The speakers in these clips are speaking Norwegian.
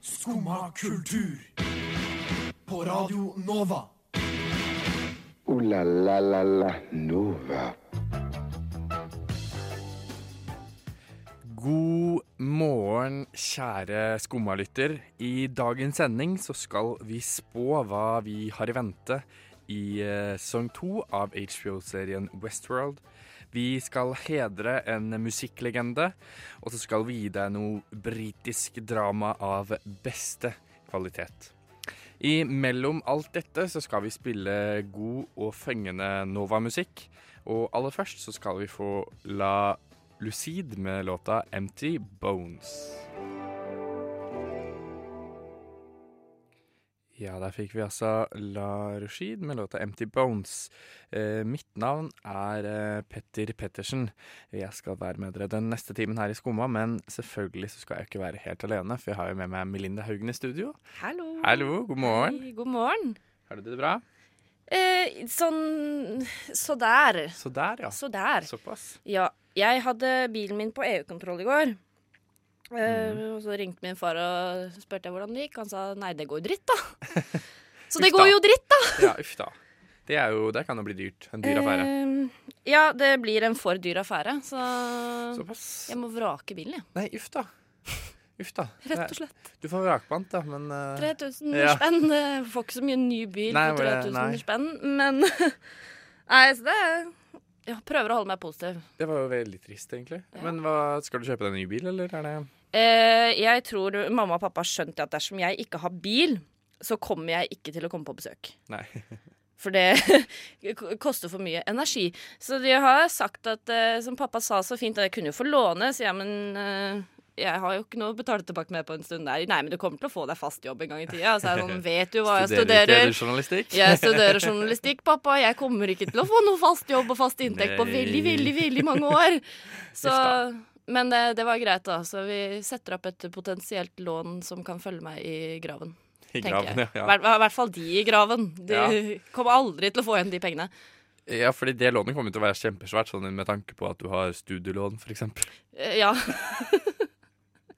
Skumma kultur. På Radio Nova. O-la-la-la-la Nova. God morgen, kjære skummalytter. I dagens sending så skal vi spå hva vi har i vente i eh, sesong to av HBO-serien Westworld. Vi skal hedre en musikklegende, og så skal vi gi deg noe britisk drama av beste kvalitet. I mellom alt dette så skal vi spille god og fengende Nova-musikk. Og aller først så skal vi få la Lucid med låta 'Empty Bones'. Ja, der fikk vi altså La Rushid med låta 'Empty Bones'. Eh, mitt navn er eh, Petter Pettersen. Jeg skal være med dere den neste timen her i Skumma, men selvfølgelig så skal jeg ikke være helt alene, for jeg har jo med meg Melinda Haugen i studio. Hallo. Hallo, god morgen. Hei, god morgen. Har du det bra? Eh, sånn Så der. Så der, ja. Så der. Såpass. Ja. Jeg hadde bilen min på EU-kontroll i går. Eh, Mm. og så ringte min far og spurte hvordan det gikk. Han sa nei, det går jo dritt, da. så det går jo dritt, da. Ja, uff da. Det, er jo, det kan jo bli dyrt. En dyr affære. Uh, ja, det blir en for dyr affære, så Såpass. jeg må vrake bilen, jeg. Nei, uff da. Uff da. Rett og slett. Du får vrakpant, da, men uh, 3000 Ja. spenn. Eh, Får ikke så mye ny bil Nei, for var 3000 spenn, men Nei, så det Jeg prøver å holde meg positiv. det var jo veldig trist, egentlig. Ja. Men hva, skal du kjøpe deg ny bil, eller er det Eh, jeg tror mamma og pappa har skjønt at dersom jeg ikke har bil, så kommer jeg ikke til å komme på besøk. Nei. For det koster for mye energi. Så de har sagt at, eh, som pappa sa så fint, at jeg kunne jo få låne, så ja, men eh, jeg har jo ikke noe å betale tilbake med på en stund. Der. nei, men du kommer til å få deg fast jobb en gang i tida. Så er sånn, vet du hva jeg Studerer studerer? journalistikk? Jeg studerer journalistikk, pappa. Jeg kommer ikke til å få noe fast jobb og fast inntekt på veldig, veldig, veldig mange år. Så, men det, det var greit, da. Så vi setter opp et potensielt lån som kan følge meg i graven. I graven, jeg. I ja. hvert- Hver, hvert fall de i graven. De Ja. kommer aldri til å få igjen de pengene. Ja, fordi det lånet kommer til å være kjempesvært, sånn med tanke på at du har studielån, f.eks. Eh, Ja,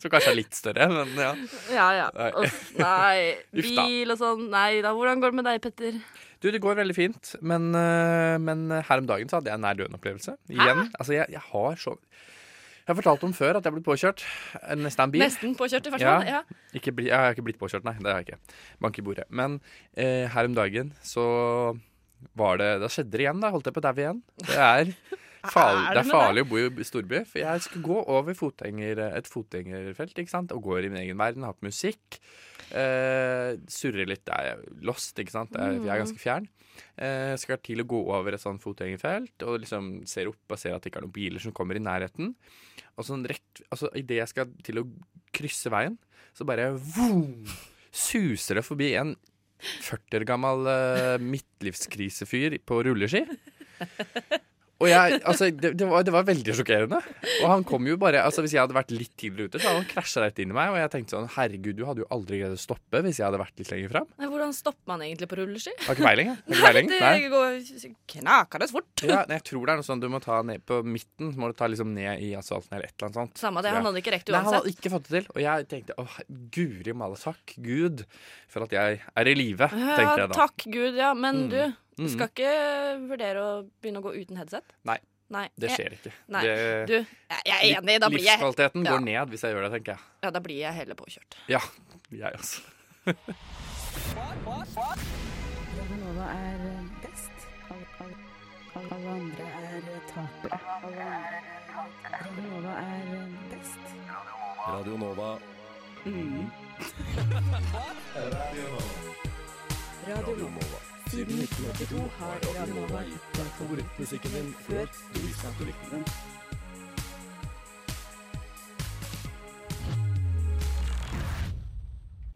Så kanskje er litt større, men ja. ja. ja. Nei. Uff, nei. Bil og sånn. Nei da. Hvordan går det med deg, Petter? Du, det går veldig fint, men, øh, men her om dagen så hadde jeg en nær døden-opplevelse. Igjen. Altså, jeg, jeg har så Jeg har fortalt om før at jeg ble påkjørt. eh, Nesten en bil. Nesten påkjørt, i hvert Ja. fall. Ja. Ikke bli, jeg har ikke blitt påkjørt, nei. Det har jeg ikke. Bank i bordet. Men eh, her om dagen så var det Da skjedde det igjen, da. Holdt jeg på å daue igjen. Det er, farlig, Er det det er farlig farlig å bo i storby. For jeg skulle gå over fotgjenger, et fotgjengerfelt, ikke sant. Og går i min egen verden, har på musikk. Uh, surrer litt. Jeg er lost, ikke sant. Jeg, jeg er ganske fjern. Uh, skal til å gå over et sånt fotgjengerfelt og liksom ser opp og ser at det ikke er noen biler som kommer i nærheten. Og sånn rett Altså, idet jeg skal til å krysse veien, så bare vroom, suser det forbi en 40 år gammel uh, midtlivskrisefyr på rulleski. Og jeg, altså, det, det, var, det var veldig sjokkerende. Og han kom jo bare Altså Hvis jeg hadde vært litt tidligere ute, så hadde han krasja rett inn i meg. Og jeg tenkte sånn Herregud, du hadde jo aldri greid å stoppe hvis jeg hadde vært litt lenger fram. Nei, Hvordan stopper man egentlig på rulleski? Har ikke peiling. Nei. Det går knakende fort. Ja, jeg tror det er noe sånn du må ta ned på midten. Så må du ta liksom ned i asfalten eller et eller annet sånt. Samme det, han hadde ikke rekt uansett. Nei, han hadde ikke fått det til. Og jeg tenkte åh, guri malla, takk Gud for at jeg er i live, tenkte jeg da. takk Gud, ja. Men Mm. du, du Mm. skal ikke vurdere å begynne å gå uten headset? Nei. Nei. Det skjer ikke. Nei. Det, Du, jeg, er enig. Da blir jeg, livskvaliteten ja. går ned hvis jeg gjør det, tenker jeg. ja, da blir jeg heller påkjørt. Ja, jeg også. Radio Nova er best. Alle, alle, alle, alle andre er tapere. Alle andre er best. Radio Nova er best. Radio Nova. Radio Nova. Siden 1982 har Radio Nova gitt deg Favorittmusikken din før du visste at du likte den.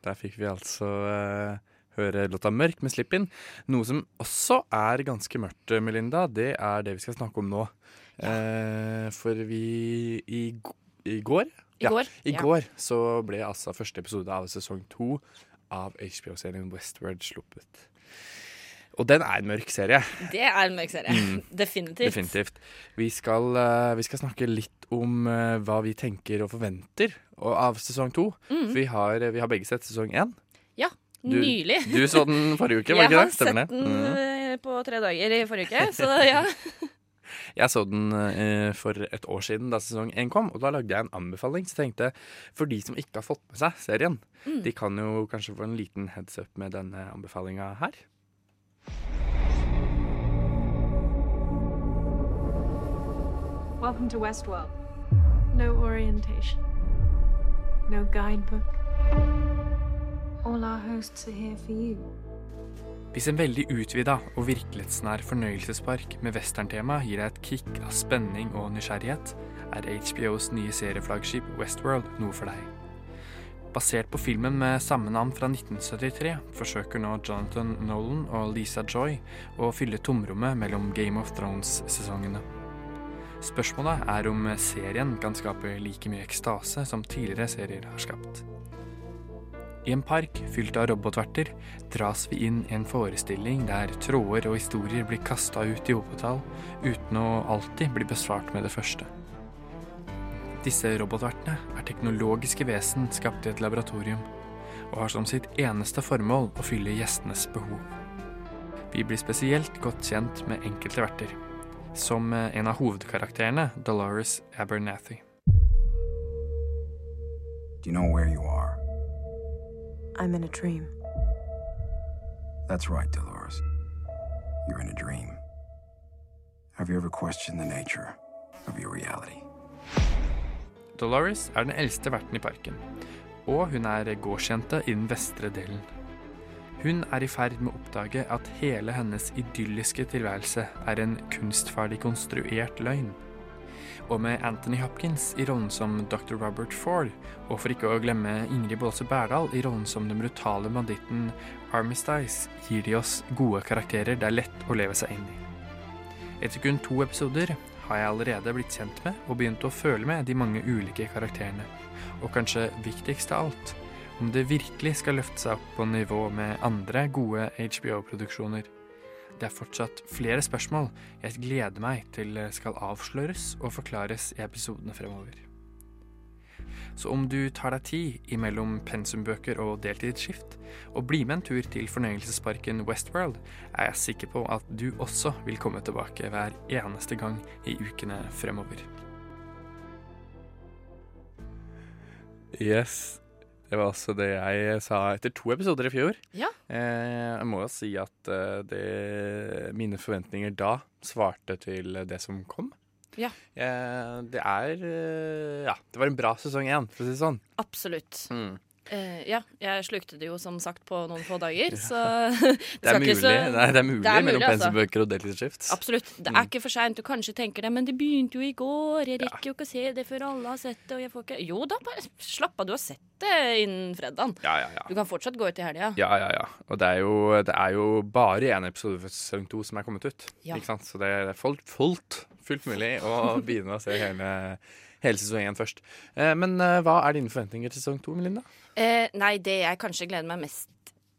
Der fikk vi altså uh, høre låta 'Mørk' med Slipp-In. Noe som også er ganske mørkt, eh, Melinda, det er det vi skal snakke om nå. Uh, for vi i, i går I går. I Ja. går så ble altså første episode av sesong to av HBO-serien Westward sluppet. Og den er en mørk serie. Det er en mørk serie. Definitivt. Mm. Definitivt. Vi skal, eh, vi skal snakke litt om eh, hva vi tenker og forventer av sesong to. Mm. For vi har, vi har begge sett sesong én. Ja, Du- nylig. Du så den forrige uke, var Jeg det har ikke det? Stemmer sett den Mm. eh, på tre dager i forrige uke, så ja. Jeg så den eh, for et år siden da sesong én kom, og da lagde jeg en anbefaling. Så jeg tenkte, for de som ikke har fått med seg serien, Mm. de kan jo kanskje få en liten heads up med denne anbefalinga her. Welcome to Westworld. No orientation. No guidebook. All our hosts are here for you. Hvis en veldig utvida og virkelighetsnær fornøyelsespark med westerntema gir deg et kick av spenning og nysgjerrighet, er HBOs nye serieflaggskip Westworld noe for deg. Basert på filmen med samme navn fra 1973 forsøker nå Jonathan Nolan og Lisa Joy å fylle tomrommet mellom Game of Thrones-sesongene. Spørsmålet er om serien kan skape like mye ekstase som tidligere serier har skapt. I en park fylt av robotverter dras vi inn i en forestilling der tråder og historier blir kasta ut i hopetall uten å alltid bli besvart med det første. Disse robotvertene er teknologiske vesen skapt i et laboratorium, og har som sitt eneste formål å fylle gjestenes behov. Vi blir spesielt godt kjent med enkelte verter, som eh, en av hovedkarakterene, Dolores Abernathy. Do you know where you are? I'm in a dream. That's right, Dolores. You're in a dream. Have you ever questioned the nature of your reality? Dolores er den eldste verten i parken, og hun er gårdsjente i den vestre delen. Hun er i ferd med å oppdage at hele hennes idylliske tilværelse er en kunstferdig konstruert løgn. Og med Anthony Hopkins i rollen som Dr. Robert Ford, og for ikke å glemme Ingrid Baase Berdal i rollen som den brutale banditten Armistice, gir de oss gode karakterer det er lett å leve seg inn i. Etter kun to episoder har jeg allerede blitt kjent med og begynt å føle med de mange ulike karakterene. Og kanskje viktigst av alt, om det virkelig skal løfte seg opp på nivå med andre gode HBO-produksjoner. Det er fortsatt flere spørsmål jeg gleder meg til skal avsløres og forklares i episodene fremover. Så om du tar deg tid imellom pensumbøker og deltidsskift, og blir med en tur til fornøyelsesparken Westworld, er jeg sikker på at du også vil komme tilbake hver eneste gang i ukene fremover. Yes. Det var også det jeg sa etter to episoder i fjor. Ja. Eh, jeg må jo si at eh, det, mine forventninger da svarte til det som kom. Ja. Eh, det er Ja, det var en bra sesong én, for å si det sånn. Absolutt. Mm. Eh, ja, jeg slukte det jo som sagt på noen få dager, så Det er ikke mulig, så- Nei, det er mulig, Det er mulig, mellom altså. pensumbøker og deltidsskift. Absolutt. Det Mm. er ikke for seint. Du kanskje tenker det, men det begynte jo i går. Jeg rekker jo ikke å se det før alle har sett det. Og jeg får ikke Jo da, bare slapp av. Du har sett det innen fredagen. Ja, ja, ja. Du kan fortsatt gå ut i helga. Ja, ja, ja. Og det er jo, det er jo bare én episode for sesong to som er kommet ut. Ja. Ikke sant? Så det er fullt, fullt, fullt mulig å begynne å se hele, hele sesong én først. Eh, men eh, hva er dine forventninger til sesong to, Melinda? Eh, nei, det jeg kanskje gleder meg mest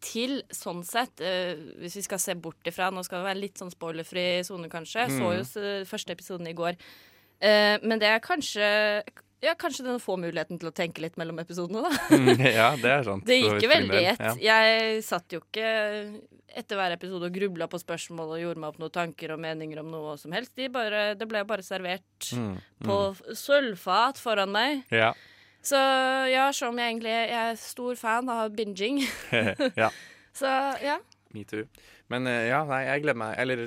til, sånn sett, eh, hvis vi skal se bort ifra Nå skal det være litt sånn spoilerfri sone, kanskje. Mm. så jo første episoden i går. Eh, men det er kanskje Ja, kanskje den får muligheten til å tenke litt mellom episodene, da. ja, det er sant. Det gikk jo veldig i ett. Ja. Jeg satt jo ikke etter hver episode og grubla på spørsmål og gjorde meg opp noen tanker og meninger om noe som helst. De bare, det ble bare servert Mm, på sølvfat foran meg. Ja. Så ja, selv om jeg egentlig jeg er stor fan av binging, ja. så ja. Me too. Men eh, ja, nei, jeg gleder meg. Eller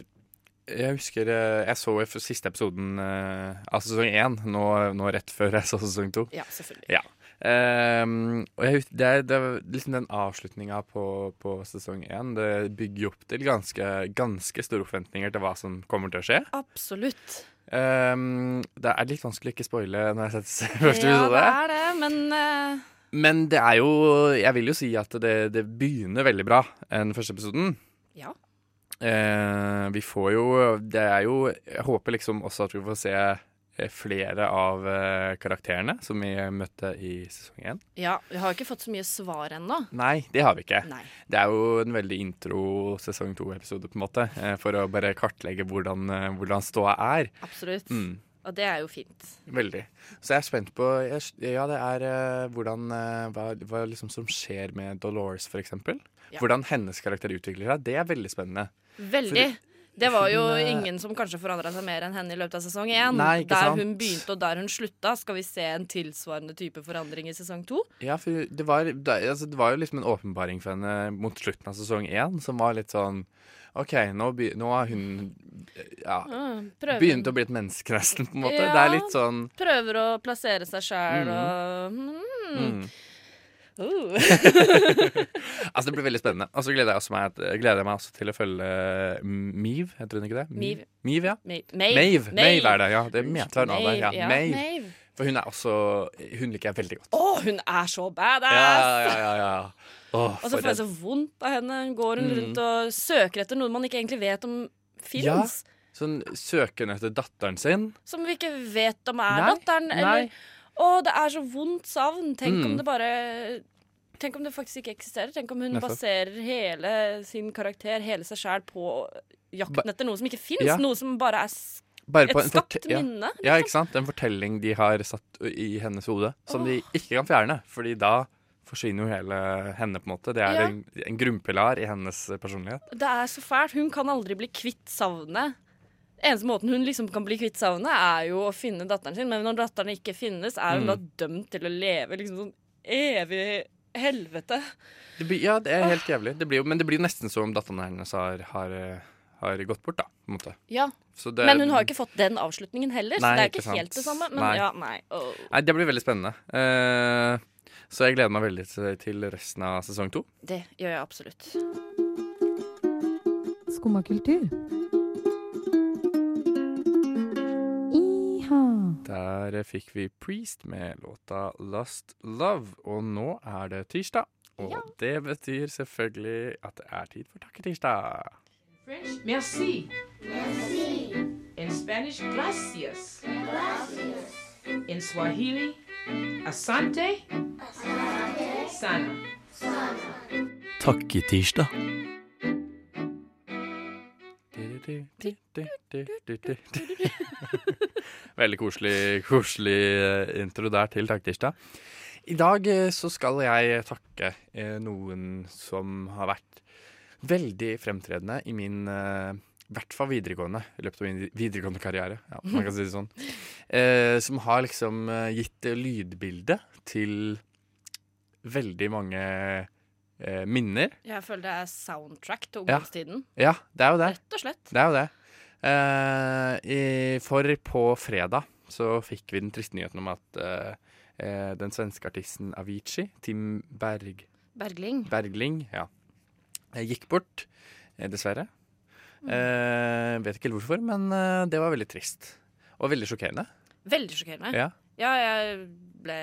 jeg husker eh, jeg så jo siste episoden eh, av sesong én nå, nå rett før jeg så sesong to. Ja, selvfølgelig. Ja. Um, og jeg, det, er, det er liksom den avslutninga på, på sesong én. Det bygger opp til ganske, ganske store forventninger til hva som kommer til å skje. Absolutt. Um, det er litt vanskelig å ikke spoile når jeg setter første episode. ja, det er det, men uh... Men det er jo Jeg vil jo si at det, det begynner veldig bra, den første episoden. Ja. Eh, vi får jo Det er jo Jeg håper liksom også at vi får se eh, flere av eh, karakterene som vi møtte i sesong én. Ja, vi har ikke fått så mye svar ennå. Nei, det har vi ikke. Nei. Det er jo en veldig intro sesong to-episode, på en måte. eh, For å bare kartlegge hvordan, hvordan ståa er. Absolutt. Mm. Og det er jo fint. Veldig. Så jeg er spent på Ja, det er hvordan Hva, hva liksom som skjer med Dolores, for eksempel. Ja. Hvordan hennes karakter utvikler seg. Det er veldig spennende. Veldig. Det var jo eh, ingen som kanskje forandra seg mer enn henne i løpet av sesong én. Nei, der sant? hun begynte og der hun slutta. Skal vi se en tilsvarende type forandring i sesong to? Ja, for det var, det, altså, det var jo liksom en åpenbaring for henne mot slutten av sesong én, som var litt sånn OK, nå, be, nå har hun ja, Ah, prøver- begynt å bli et menneske, nesten, på en måte. Ja. Det er litt sånn Prøver å plassere seg sjæl mm. og mm. mm. Uh. Altså, det blir veldig spennende. Og så gleder også meg, gleder jeg meg også til å følge Miv, heter hun ikke det? Miv. Miv, ja. Mave. Er det, ja. Det mente jeg navnet. Ja. Ja. Maeve. For hun er også Hun liker jeg veldig godt. Å, hun er så badass! Ja, ja, ja, ja. Åh, Og så får jeg så vondt av henne. Går hun Mm. rundt og søker etter noe man ikke egentlig vet om Ja, fins. sånn søker hun etter datteren sin. Som vi ikke vet om er Nei, datteren. nei. Å, det er så vondt savn. Tenk Mm. om det bare Tenk om det faktisk ikke eksisterer. Tenk om hun baserer hele sin karakter, hele seg sjæl, på jakten etter noe som ikke fins. Ja. Noe som bare er Bare et skapt minne. ja. minne. Ja, ikke sant? En fortelling de har satt i hennes hode, som de ikke kan fjerne. Fordi da forsvinner jo hele henne, på en måte. Det er Ja. en, en grunnpilar i hennes personlighet. Det er så fælt. Hun kan aldri bli kvitt savnet. Eneste måten hun liksom kan bli kvitt savnet, er jo å finne datteren sin. Men når datteren ikke finnes, er hun Mm. da dømt til å leve liksom sånn evig helvete. Det blir, ja, det er helt jævlig. Det blir jo, men det blir jo nesten som om datteren hennes har, har, har gått bort, da. På en måte. Ja, Så det- Men hun har ikke fått den avslutningen heller, så det er ikke ikke, helt det samme. Men Nei. ja, nei. Oh. Nei, det blir veldig spennende. Uh, så jeg gleder meg veldig til, til resten av sesong to. Det gjør jeg absolutt. Skumma kultur. Der fikk vi Priest med låta Lost Love. Og nå er det tirsdag. Og det betyr selvfølgelig at det er tid for takketirsdag. French, merci. In Spanish, gracias. In Swahili, asante. Sana. Takketirsdag. Veldig koselig, koselig eh, intro der til takketirsdag. I dag eh, så skal jeg takke eh, noen som har vært veldig fremtredende i min i hvert fall videregående, i løpet av min videregående karriere. Ja, man kan si det sånn. Eh, som har liksom gitt eh, lydbilde til veldig mange eh, minner. Jeg føler det er soundtrack til ungdomstiden. Ja, det er jo det. Rett og slett. Det er jo det. Eh, i, for på fredag så fikk vi den triste nyheten om at eh, eh, den svenske artisten Avicii, Tim Berg, Bergling. Bergling, ja, eh, gikk bort, eh, dessverre. Eh, vet ikke helt hvorfor, men det var veldig trist. Og veldig sjokkerende. Veldig sjokkerende. Ja. Ja, jeg ble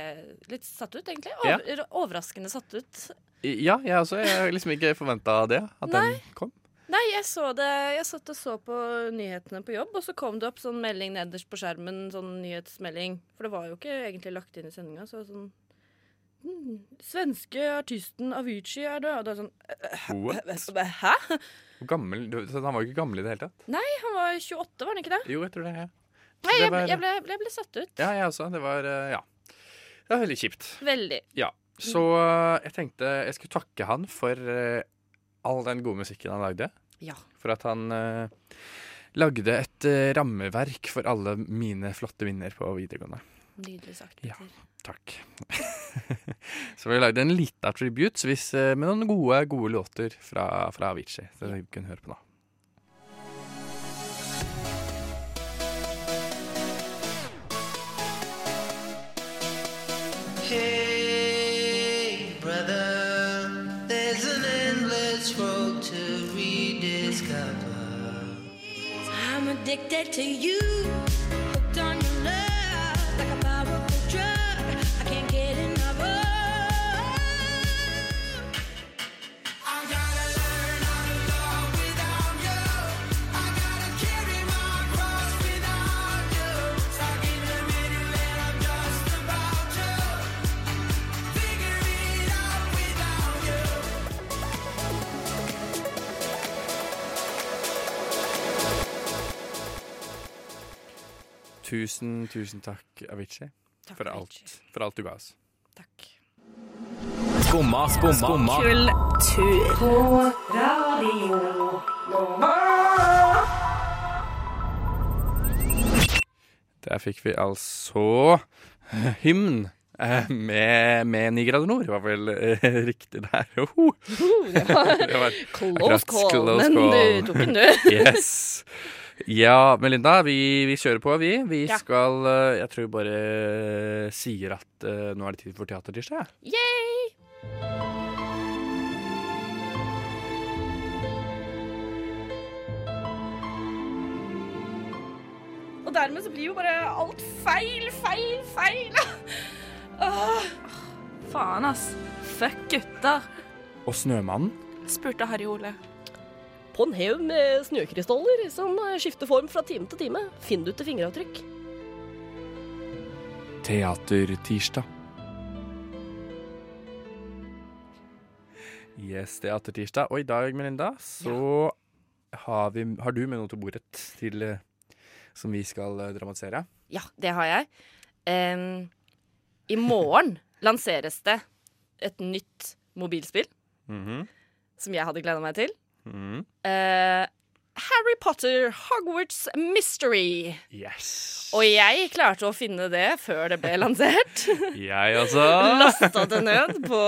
litt satt ut, egentlig. Ja. Overraskende satt ut. Ja, jeg også. Jeg har liksom ikke forventa det, at Nei. den kom. Nei, jeg så det Jeg satt og så på nyhetene på jobb, og så kom det opp sånn melding nederst på skjermen. Sånn nyhetsmelding. For det var jo ikke egentlig lagt inn i sendinga. Så sånn «Hmm, Svenske artisten Avicii er død. Og da er sånn? Hæ? Gammel? så Han var jo ikke gammel i det hele tatt. Nei, han var 28, var han ikke det? Jo, jeg tror det. Ja. Nei, jeg, ble, jeg, ble, jeg ble satt ut. Ja, jeg også. Det var eh, Ja. Det var veldig kjipt. Veldig. Ja. Så eh, jeg tenkte jeg skulle takke han for uh, all den gode musikken han lagde. Ja. For at han uh, lagde et uh, rammeverk for alle mine flotte minner på videregående. Nydelig sagt. Ja. Takk. så vi lagde en liten tribute hvis, med noen gode, gode låter fra, fra Avicii. Så vi kunne høre på nå. Addicted to you. Tusen, tusen takk, Avicii, for alt, for alt du ga oss. Skumma, skumma, skumma. Kultur. På radio Der fikk vi altså hymn eh, med, med 9 grader nord, Det var vel eh, riktig der. Oh. det var Det var close call, close men du tok den, du. yes. Ja, Melinda, vi, vi kjører på, vi. Vi Ja. skal eh, Jeg tror bare eh, sier at uh, nå er det tid for teatertirsdag. Og dermed så blir jo bare alt feil, feil, feil. Åh. Faen, ass. Fuck gutter, Og Snømannen. spurte Harry Ole. På en haug med snøkrystaller som skifter form fra time til time, Finn du til fingeravtrykk. Teatertirsdag. Yes, teatertirsdag. Og i dag, Melinda, så har, vi, har du med noe til bordet til, eh, som vi skal eh, dramatisere. Ja, det har jeg. Um, I morgen lanseres det et nytt mobilspill Mhm. som jeg hadde gleda meg til. Eh, Harry Potter Hogwarts Mystery. Yes. Og jeg klarte å finne det før det ble lansert. Jeg også. Lasta det ned på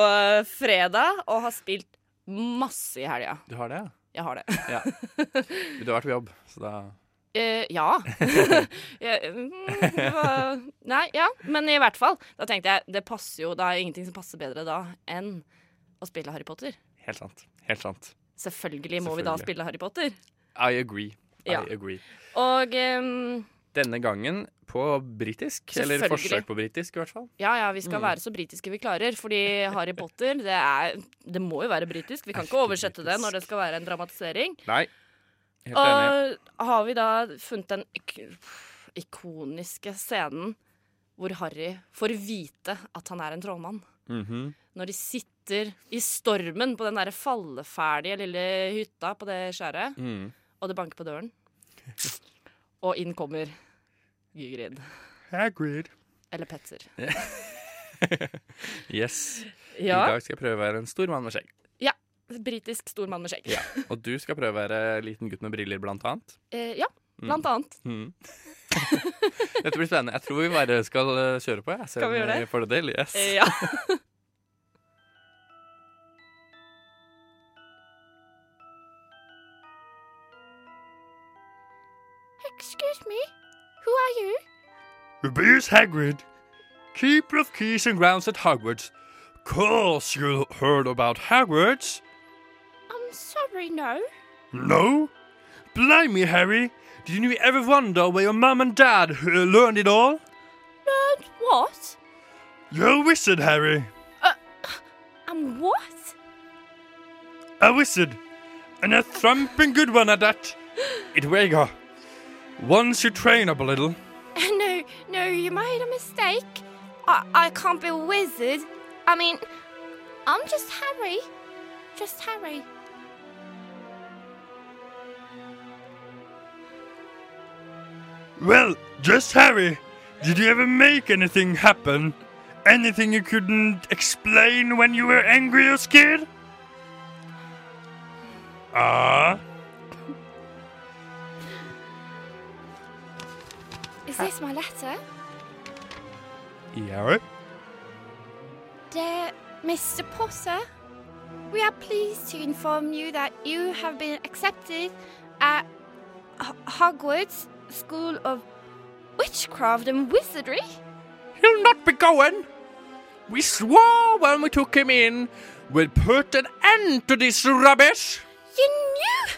fredag og har spilt masse i helga. Du har det? Jeg har det. Ja. Du har vært på jobb, så da Uh, ja. Jeg, mm, Nei, ja. Men i hvert fall. Da tenkte jeg det passer jo Det er ingenting som passer bedre da enn å spille Harry Potter. Helt sant. Helt sant. Selvfølgelig må vi da spille Harry Potter. I agree. Ja. Agree. Og um, Denne gangen på britisk. Eller forsøk på britisk, i hvert fall. ja, ja, vi skal Mm. være så britiske vi klarer. Fordi Harry Potter, det er Det må jo være britisk. Vi kan ikke oversette det når det skal være en dramatisering. Nei. Helt enig. Og har vi da funnet den ik ikoniske scenen hvor Harry får vite at han er en trollmann. Mhm. Når de sitter i stormen på den der falleferdige lille hytta på det skjæret, Mm. og det banker på døren. Og inn kommer Gygrid. Hagrid. Eller Petzer. yes. Ja. I dag skal jeg prøve å være en stor mann med skjegg. Ja. Britisk stor mann med skjegg. Ja. Og du skal prøve å være liten gutt med briller, blant annet. Eh, ja, Mm. blant annet. Dette blir spennende. Jeg tror vi bare skal eh, kjøre på. Jeg. Se Skal vi gjøre det? får det til. Yes. Ja. Excuse me, who are you? Rubius Hagrid, keeper of keys and grounds at Hogwarts. Course you heard about Hogwarts? I'm sorry, no. No? Blimey, Harry. Didn't you ever wonder where your mum and dad uh, learned it all? Learned what? You're a wizard, Harry. And what? A wizard. And a thumping good one at that. It will go. Once you train up a little. No, no, you made a mistake. I, I can't be a wizard. I mean, I'm just Harry. Just Harry. Well, just Harry. Did you ever make anything happen? Anything you couldn't explain when you were angry or scared? Ah. Is this my letter? Yeah. Dear Mr. Potter, we are pleased to inform you that you have been accepted at H- Hogwarts School of Witchcraft and Wizardry. He'll not be going. We swore when we took him in we'd put an end to this rubbish. You knew!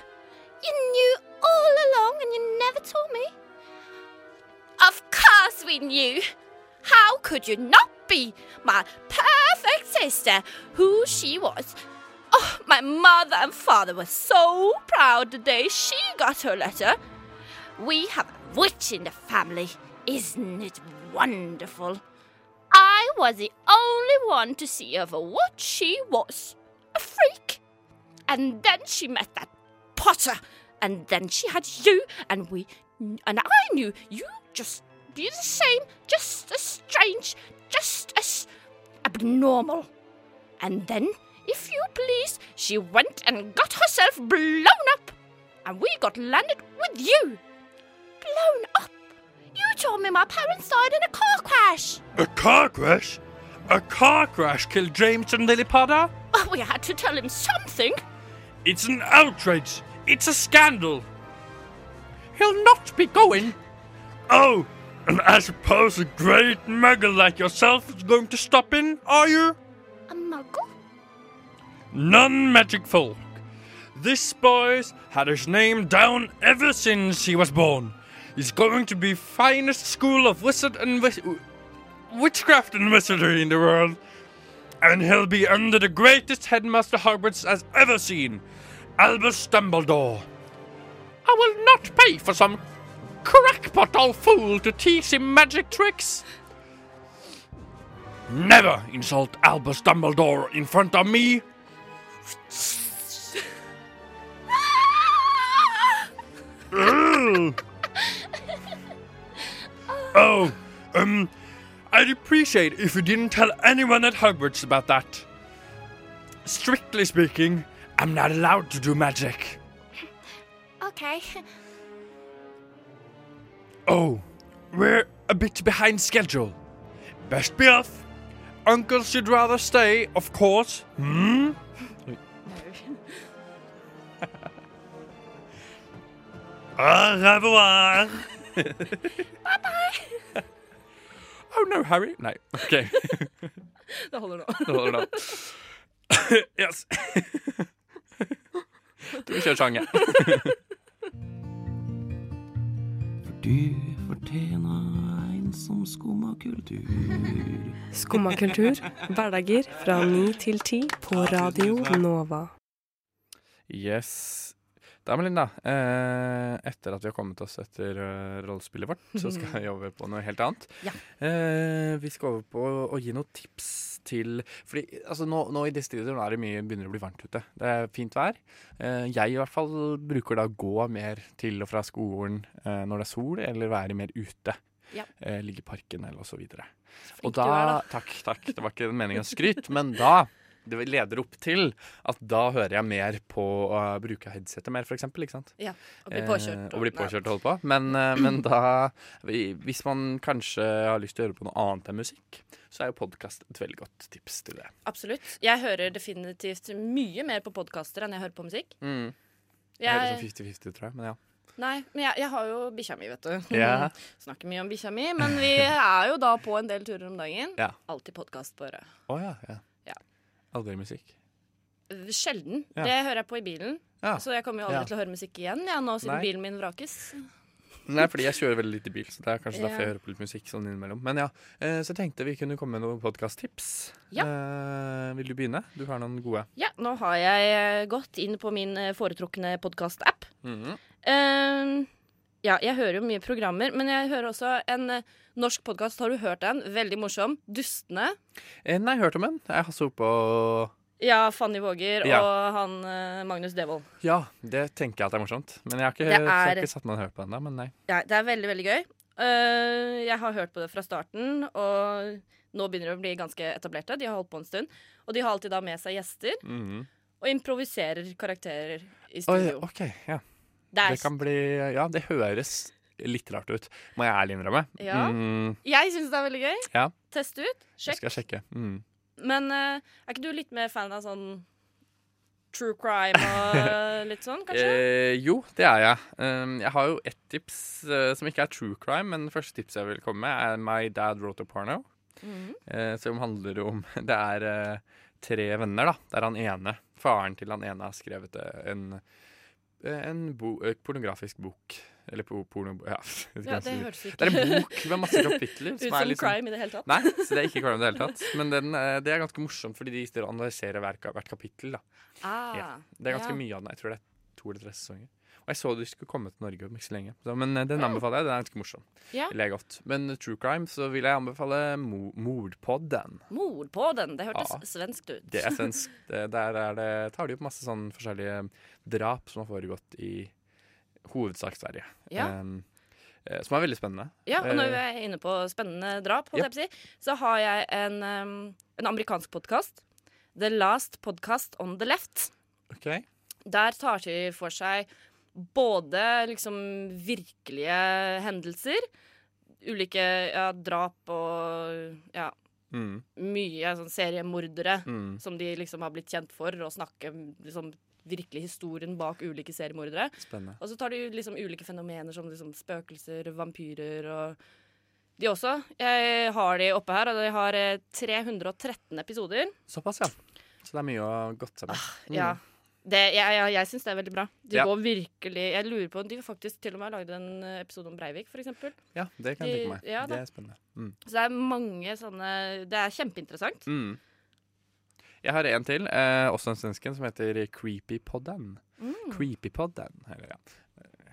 You knew all along and you never told me. Of course we knew. How could you not be my perfect sister, who she was? Oh, my mother and father were so proud the day she got her letter. We have a witch in the family. Isn't it wonderful? I was the only one to see her for what she was a freak. And then she met that Potter. And then she had you, and we. And I knew you just be the same, just as strange, just as abnormal. And then, if you please, she went and got herself blown up. And we got landed with you. Blown up? You told me my parents died in a car crash. A car crash? A car crash killed James and Lily Potter? Oh, we had to tell him something. It's an outrage. It's a scandal. He'll not be going. Oh, and I suppose a great muggle like yourself is going to stop in, are you? A muggle? Non-magic folk. This boy's had his name down ever since he was born. He's going to be finest school of wizard and wis- witchcraft and wizardry in the world. And he'll be under the greatest headmaster Hogwarts has ever seen, Albus Dumbledore. I will not pay for some crackpot old fool to teach him magic tricks. Never insult Albus Dumbledore in front of me. Ugh. Oh, um, I'd appreciate if you didn't tell anyone at Hogwarts about that. Strictly speaking, I'm not allowed to do magic. Okay. Oh, we're a bit behind schedule. Best be off. Uncle should rather stay, of course. Hmm? Au revoir. Bye bye. Oh no, Harry. Nei, OK. Det holder nå. Det holder nå. yes. Du kjører For Du fortjener en som skumma kultur. Skumma kultur, hverdager fra ni til ti på Radio Nova. Yes. Da, Melinda, eh, etter at vi har kommet oss etter uh, rollespillet vårt, så skal vi over på noe helt annet. Ja. Eh, vi skal over på å, gi noen tips til Fordi altså, nå, nå i disse tider er det mye, begynner å bli varmt ute. Det er fint vær. Eh, jeg i hvert fall bruker da å gå mer til og fra skolen eh, når det er sol, eller være mer ute. Ja. Eh, ligge i parken eller og så videre. Og da, du er, da. Takk, takk. Det var ikke meningen å skryte, men da det leder opp til at da hører jeg mer på å bruke headsetet mer, for eksempel. Ikke sant? Ja, og bli påkjørt Eh, og- bli påkjørt og holde på. Men, eh, men da Hvis man kanskje har lyst til å høre på noe annet enn musikk, så er jo podkast et veldig godt tips til det. Absolutt. Jeg hører definitivt mye mer på podkaster enn jeg hører på musikk. Mm. Jeg er Jeg, litt sånn 50-50, tror jeg. Men ja. nei, men jeg, jeg har jo bikkja mi, vet du. Ja. Snakker mye om bikkja mi, men vi er jo da på en del turer om dagen. Ja. Alltid podkast på øret. Oh, ja, ja. Ja. Aldri musikk. Sjelden. Ja. Det hører jeg på i bilen. Ja. Så jeg kommer jo aldri Ja. til å høre musikk igjen ja, nå siden Nei. bilen min vrakes. Nei, fordi jeg kjører veldig lite bil, så det er kanskje Ja. derfor jeg hører på litt musikk sånn innimellom. Men ja, eh, så jeg tenkte vi kunne komme med noen podkasttips. Ja. Eh, vil du begynne? Du har noen gode. Ja, nå har jeg eh, gått inn på min eh, foretrukne podkast-app. Mhm. Eh, ja, jeg hører jo mye programmer, men jeg hører også en eh, norsk podkast. Har du hørt den? Veldig morsom. 'Dustene'. Eh, nei, hørt om den. Jeg har sett på Ja, Fanny Våger Ja. og han eh, Magnus Devold. Ja, det tenker jeg at er morsomt. Men jeg har ikke, Det jeg har er- ikke satt meg og hørt på den ennå. Men nei. Ja, det er veldig, veldig gøy. Eh, jeg har hørt på det fra starten, og nå begynner det å bli ganske etablerte. De har holdt på en stund. Og de har alltid da med seg gjester, Mhm. og improviserer karakterer i Oi, studio. OK, ja. Det er Det kan bli Ja, det høres litt rart ut, må jeg ærlig innrømme. Ja. Mm, Jeg syns det er veldig gøy. ja, Test ut. jeg Sjekk. skal sjekke. Mm. Men uh, er ikke du litt mer fan av sånn true crime og litt sånn, kanskje? Eh, jo, det er jeg. Um, jeg har jo ett tips uh, som ikke er true crime, men det første tipset jeg vil komme med, er My Dad Wrote a Porno. Mm. Uh, som handler om Det er tre venner, da. Der han ene, faren til han ene, har skrevet en, en bo, eh, pornografisk bok. Eller po porno... Ja, Ja, det hørtes ikke det er en bok med masse kapitler. ut som som liksom- crime i det hele tatt. Nei, så det er ikke crime i det hele tatt. Men den, eh, det er ganske morsomt, fordi de analyserer hvert, hvert kapittel. da. Ah, Ja. Det er ganske ja. mye av den. Jeg tror det er to eller tre sesonger. Og jeg så de skulle komme til Norge om ikke så lenge. Så, men eh, den anbefaler jeg. Den er ganske morsom. Ja. Godt. Men eh, true crime så vil jeg anbefale mo Mordpodden. Mord. Det hørtes Ja. svensk ut. Det er svensk. Det, der er det, tar de opp masse sånn forskjellige drap som har foregått i hovedsak Sverige. Ja. Um, som er veldig spennende. Ja, og når vi er inne på spennende drap, på si, så har jeg en, um, en amerikansk podkast. The Last Podcast on the Left. ok. Der tar de for seg både liksom virkelige hendelser, ulike ja, drap og ja, Mm. mye sånn seriemordere Mm. som de liksom har blitt kjent for, å snakke liksom virkelig historien bak ulike seriemordere. Spennende. Og så tar de liksom ulike fenomener som liksom spøkelser, vampyrer og de også. Jeg har de oppe her, og de har eh, 313 episoder. Såpass, ja. Så det er mye å godte seg med. Mm. Ja. Det, jeg jeg, jeg syns det er veldig bra. De Ja. går virkelig Jeg lurer på De har faktisk til og med lagd en eh, episode om Breivik, eksempel. Ja, det kan jeg tenke meg. ja, det er spennende. Mm. Så det er mange sånne Det er kjempeinteressant. Mm. Jeg har en til, eh, også en svensken, som heter Creepypodden. Mm. Creepypodden. Eller ja.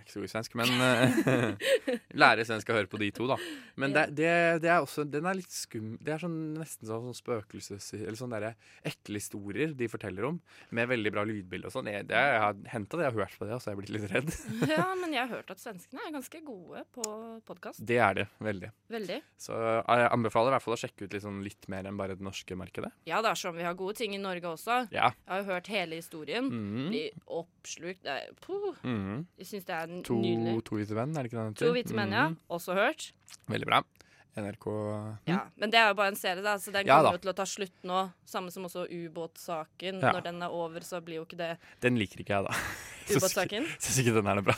Er ikke så god i svensk, men eh, lærer svensk og høre på de to, da. Men det, det, det er også Den er litt skum... Det er sånn, nesten sånn, sånn spøkelses... Eller sånne der ekle historier de forteller om, med veldig bra lydbilde og sånn. Jeg, det, jeg har hentet det, jeg har hørt på det, og så har jeg blitt litt redd. Ja, men jeg har hørt at svenskene er ganske gode på podkast. Det er det. Veldig. Veldig. Så jeg anbefaler i hvert fall å sjekke ut litt, sånn, litt mer enn bare det norske markedet. Ja, det er sånn vi har gode ting i Norge også. Ja. Jeg har jo hørt hele historien. Mhm. Blir oppslukt. Det er, puh. Mhm. Jeg syns det er To, nydelig. to hvite menn, er det ikke det den To hvite menn, ja. Mhm. Også hørt. Veldig bra. NRK Ja, Men det er jo bare en serie, da, så den Ja kommer jo til å ta slutt nå. Samme som også ubåtsaken. Ja. Når den er over, så blir jo ikke det Den liker ikke jeg, da. Ubåtsaken? Syns ikke den er noe bra.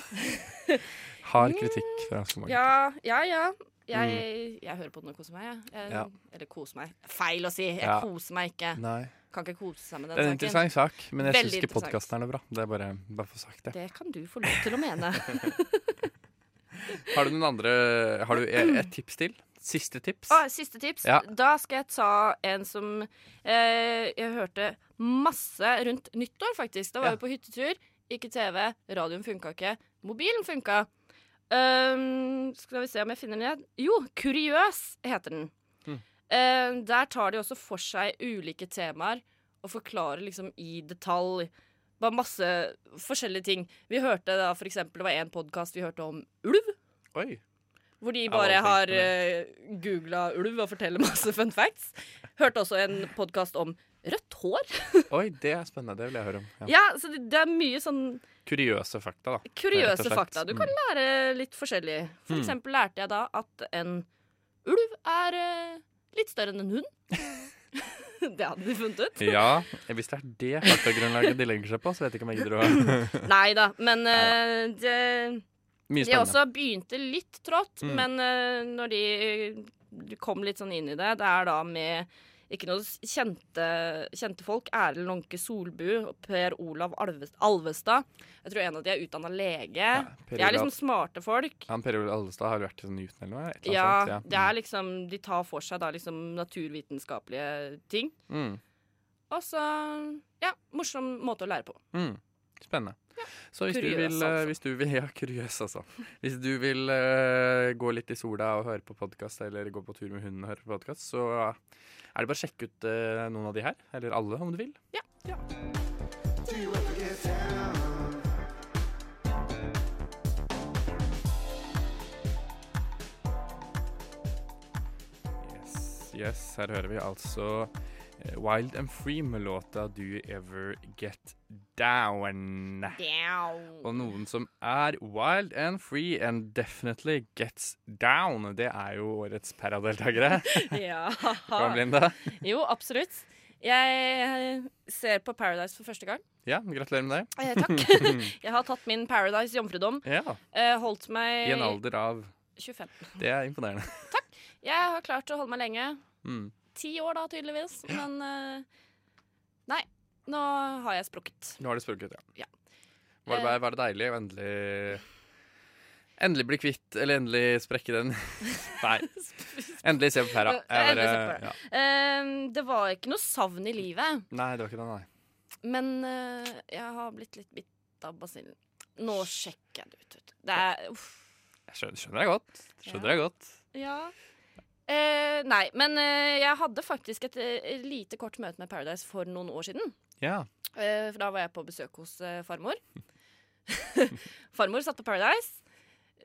Hard kritikk fra så mange. Ja, ja, ja. Jeg, jeg hører på den og koser meg, jeg. jeg Ja. Eller koser meg. Feil å si. Jeg koser meg ikke. Nei. Kan ikke kose seg med den saken. Det er en interessant sak, men jeg syns ikke podkasten er noe bra. Det er bare, bare for sagt det. Det kan du få lov til å mene. Har du noen andre Har du et tips til? Siste tips? Å, siste tips. Ja. Da skal jeg ta en som eh, jeg hørte masse rundt nyttår, faktisk. Da var Ja. vi på hyttetur. Ikke TV. Radioen funka ikke. Mobilen funka. Um, skal vi se om jeg finner den igjen. Jo, Kuriøs heter den. Eh, der tar de også for seg ulike temaer og forklarer liksom i detalj. Bare masse forskjellige ting. Vi hørte da for eksempel, Det var en podkast vi hørte om ulv. Oi. Hvor de bare har uh, googla ulv og forteller masse fun facts. Hørte også en podkast om rødt hår. Oi, det er spennende. Det vil jeg høre om. Ja. Ja, så det, det er mye sånn Kuriøse fakta, da. kuriøse fakta. Du kan Mm. lære litt forskjellig. For Mm. eksempel lærte jeg da at en ulv er eh, litt større enn en hund. det hadde de funnet ut. Ja, hvis det er det faktagrunnlaget de legger seg på, så vet jeg ikke om jeg gidder å Nei da, men uh, det De også begynte litt trått, Mm. men uh, når de, de kom litt sånn inn i det Det er da med ikke noe kjente, kjente folk. Erlend Lånke Solbu og Per Olav Alves- Alvestad. Jeg tror en av de er utdanna lege. Ja, de er liksom smarte folk. Ja, Per Olav Alvestad har vært i sånn Newton eller noe? Ja, sånt, det er liksom De tar for seg da liksom naturvitenskapelige ting. Mm. Og så Ja, morsom måte å lære på. Mm. Spennende. Så hvis du vil, eh, altså. hvis du vil Ja, kuriøs, altså. Hvis du vil uh, gå litt i sola og høre på podkast, eller gå på tur med hunden og høre på podkast, så er det bare å sjekke ut uh, noen av de her. Eller alle, om du vil. Ja. Yes, yes. Her hører vi altså eh, Wild and Free med låta Do You Ever Get Down. down. Og noen som er wild and free and definitely gets down, det er jo årets paradeltakere ja. Kom, Linda? Jo, absolutt. Jeg ser på Paradise for første gang. Ja, gratulerer med det. Eh, takk. jeg har tatt min Paradise jomfrudom. Ja, Eh, holdt meg I en alder av 25. Det er imponerende. Takk. Jeg har klart å holde meg lenge. Mm. Ti år, da, tydeligvis. Men uh, Nei, nå har jeg sprukket. Nå har du sprukket, ja. Ja. Var, det, Eh. var det deilig å endelig Endelig bli kvitt, eller endelig sprekke den Nei. Endelig se på pæra. Jeg ja. Uh, det var ikke noe savn i livet. Nei, det var ikke det, nei. Men uh, jeg har blitt litt bitt av basillen. Nå sjekker jeg det ut. Det er uff. Jeg skjønner, skjønner jeg godt. Skjønner deg godt. Ja. Eh, nei, men eh, jeg hadde faktisk et, et lite kort møte med Paradise for noen år siden. Ja. Eh, for da var jeg på besøk hos eh, farmor. farmor satt på Paradise.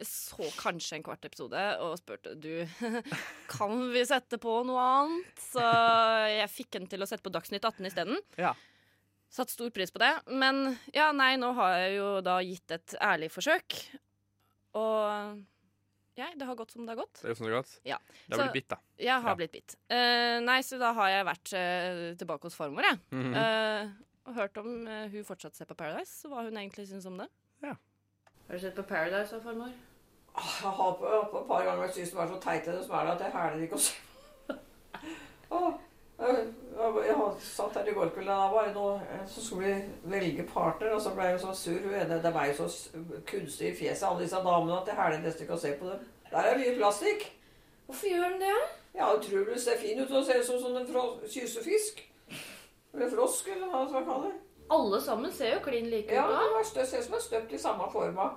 så kanskje en kvart episode og spurte du kan vi sette på noe annet. Så jeg fikk henne til å sette på Dagsnytt 18 isteden. Ja. Satt stor pris på det. Men ja, nei, nå har jeg jo da gitt et ærlig forsøk. Og ja, det har gått som det har gått. Det er jo sånn det har gått? Ja. Det har Så blitt bitt, da. Jeg har Ja. blitt bitt. Uh, nei, så da har jeg vært uh, tilbake hos farmor, jeg. Mhm. Eh, og hørt om hun fortsatt ser på Paradise, og hva hun egentlig syns om det. Ja. Har du sett på Paradise da, farmor? Jeg har på, på et par ganger syntes det var så teit det som er det, at jeg hæler ikke å se på. Åh, jeg, satt her i går kveld, da var det noe, så skulle vi velge partner, og så ble jeg så sur. Hun ene, det var jo så kunstig i fjeset, alle disse damene, at jeg hæler nesten ikke å se på dem. Der er mye plastikk. Hvorfor gjør de det? Ja, Hun tror du ser fin ut og ser ut som en kysefisk. Eller frosk, eller hva man skal kalle det. Alle sammen ser jo klin like Ja, det ser ut som en er støpt i samme forma.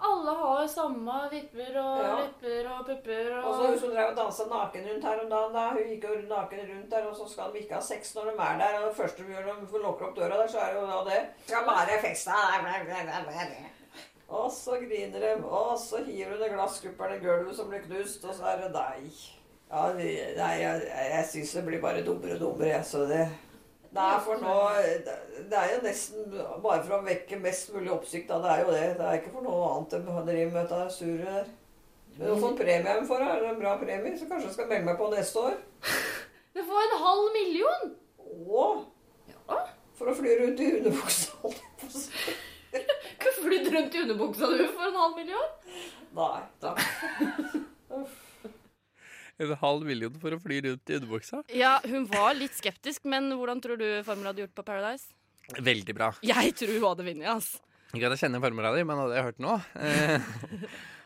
Alle har samme vipper og Ja. lepper og pupper og Og så hun som drev og dansa naken rundt her om dagen, da. Hun gikk jo naken rundt der, og så skal de ikke ha sex når de er der. Og det første de gjør når de lukker opp døra der, så er det jo da det. Skal bare feste. Og så griner de, og så hiver hun det glasskuppelen i gulvet som blir knust, og så er det deg. Ja, nei, jeg, jeg syns det blir bare dummere og dummere, jeg, så det Nei, for nå Det er jo nesten bare for å vekke mest mulig oppsikt, da. Det er jo det. Det er ikke for noe annet de driver med dette surret der. Men du har fått premie for det, er det en bra premie, så kanskje jeg skal melde meg på neste år. Du får en halv million! Å! For å fly rundt i underbuksa. Flyr flydd rundt i underbuksa du for en halv million? Nei, takk. En halv million for å fly rundt i underbuksa. Ja, hun var litt skeptisk, men hvordan tror du farmor hadde gjort på Paradise? Veldig bra. Jeg tror hun hadde vunnet, ass. Ikke at jeg kjenner farmora di, men hadde jeg hørt nå, eh,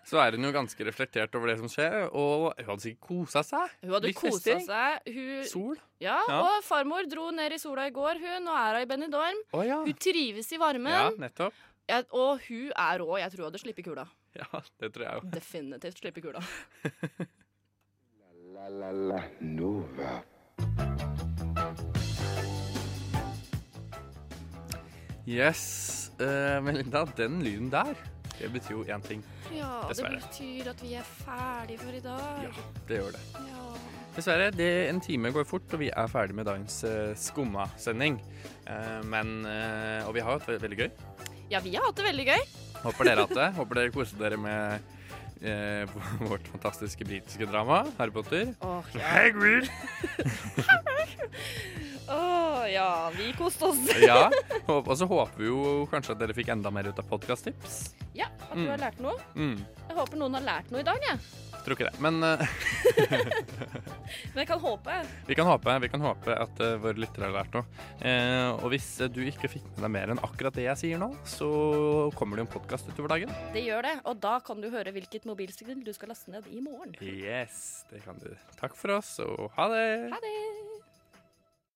så er hun jo ganske reflektert over det som skjer. Og hun hadde sikkert kosa seg. Hun hadde kosa seg. Hun, Sol. Ja, Ja. og farmor dro ned i sola i går, hun, og er hun i Benidorm. Oh, ja. Hun trives i varmen. Ja, nettopp. Ja, og hun er rå. Jeg tror hun hadde sluppet kula. Ja, det tror jeg jo. Definitivt sluppet kula. La la Nova. Yes. Uh, Melinda, den lyden der, det betyr jo én ting. Ja, Dessverre. det betyr at vi er ferdige for i dag. Ja, Det gjør det. Ja. Dessverre. Det, en time går fort, og vi er ferdig med dagens uh, Skumma-sending. Uh, men uh, Og vi har hatt det veldig gøy. Ja, vi har hatt det veldig gøy. Håper dere har hatt det. Håper dere koste dere med eh, vårt fantastiske britiske drama, Harry Potter. Åh, ja. Hagrid! Å ja, vi koste oss. ja. Og så håper vi jo kanskje at dere fikk enda mer ut av podkast-tips. Ja, at du Mm. har lært noe. Mm. Jeg håper noen har lært noe i dag, jeg. Tror ikke det. Men eh, Men jeg kan håpe. vi, kan håpe, vi kan håpe at uh, våre lyttere har lært noe. Uh, og hvis du ikke fikk med deg mer enn akkurat det jeg sier nå, så kommer det jo en podkast utover dagen. Det gjør det, og da kan du høre hvilket mobilsignal du skal laste ned i morgen. Yes, det kan du. Takk for oss, og ha det. Ha det!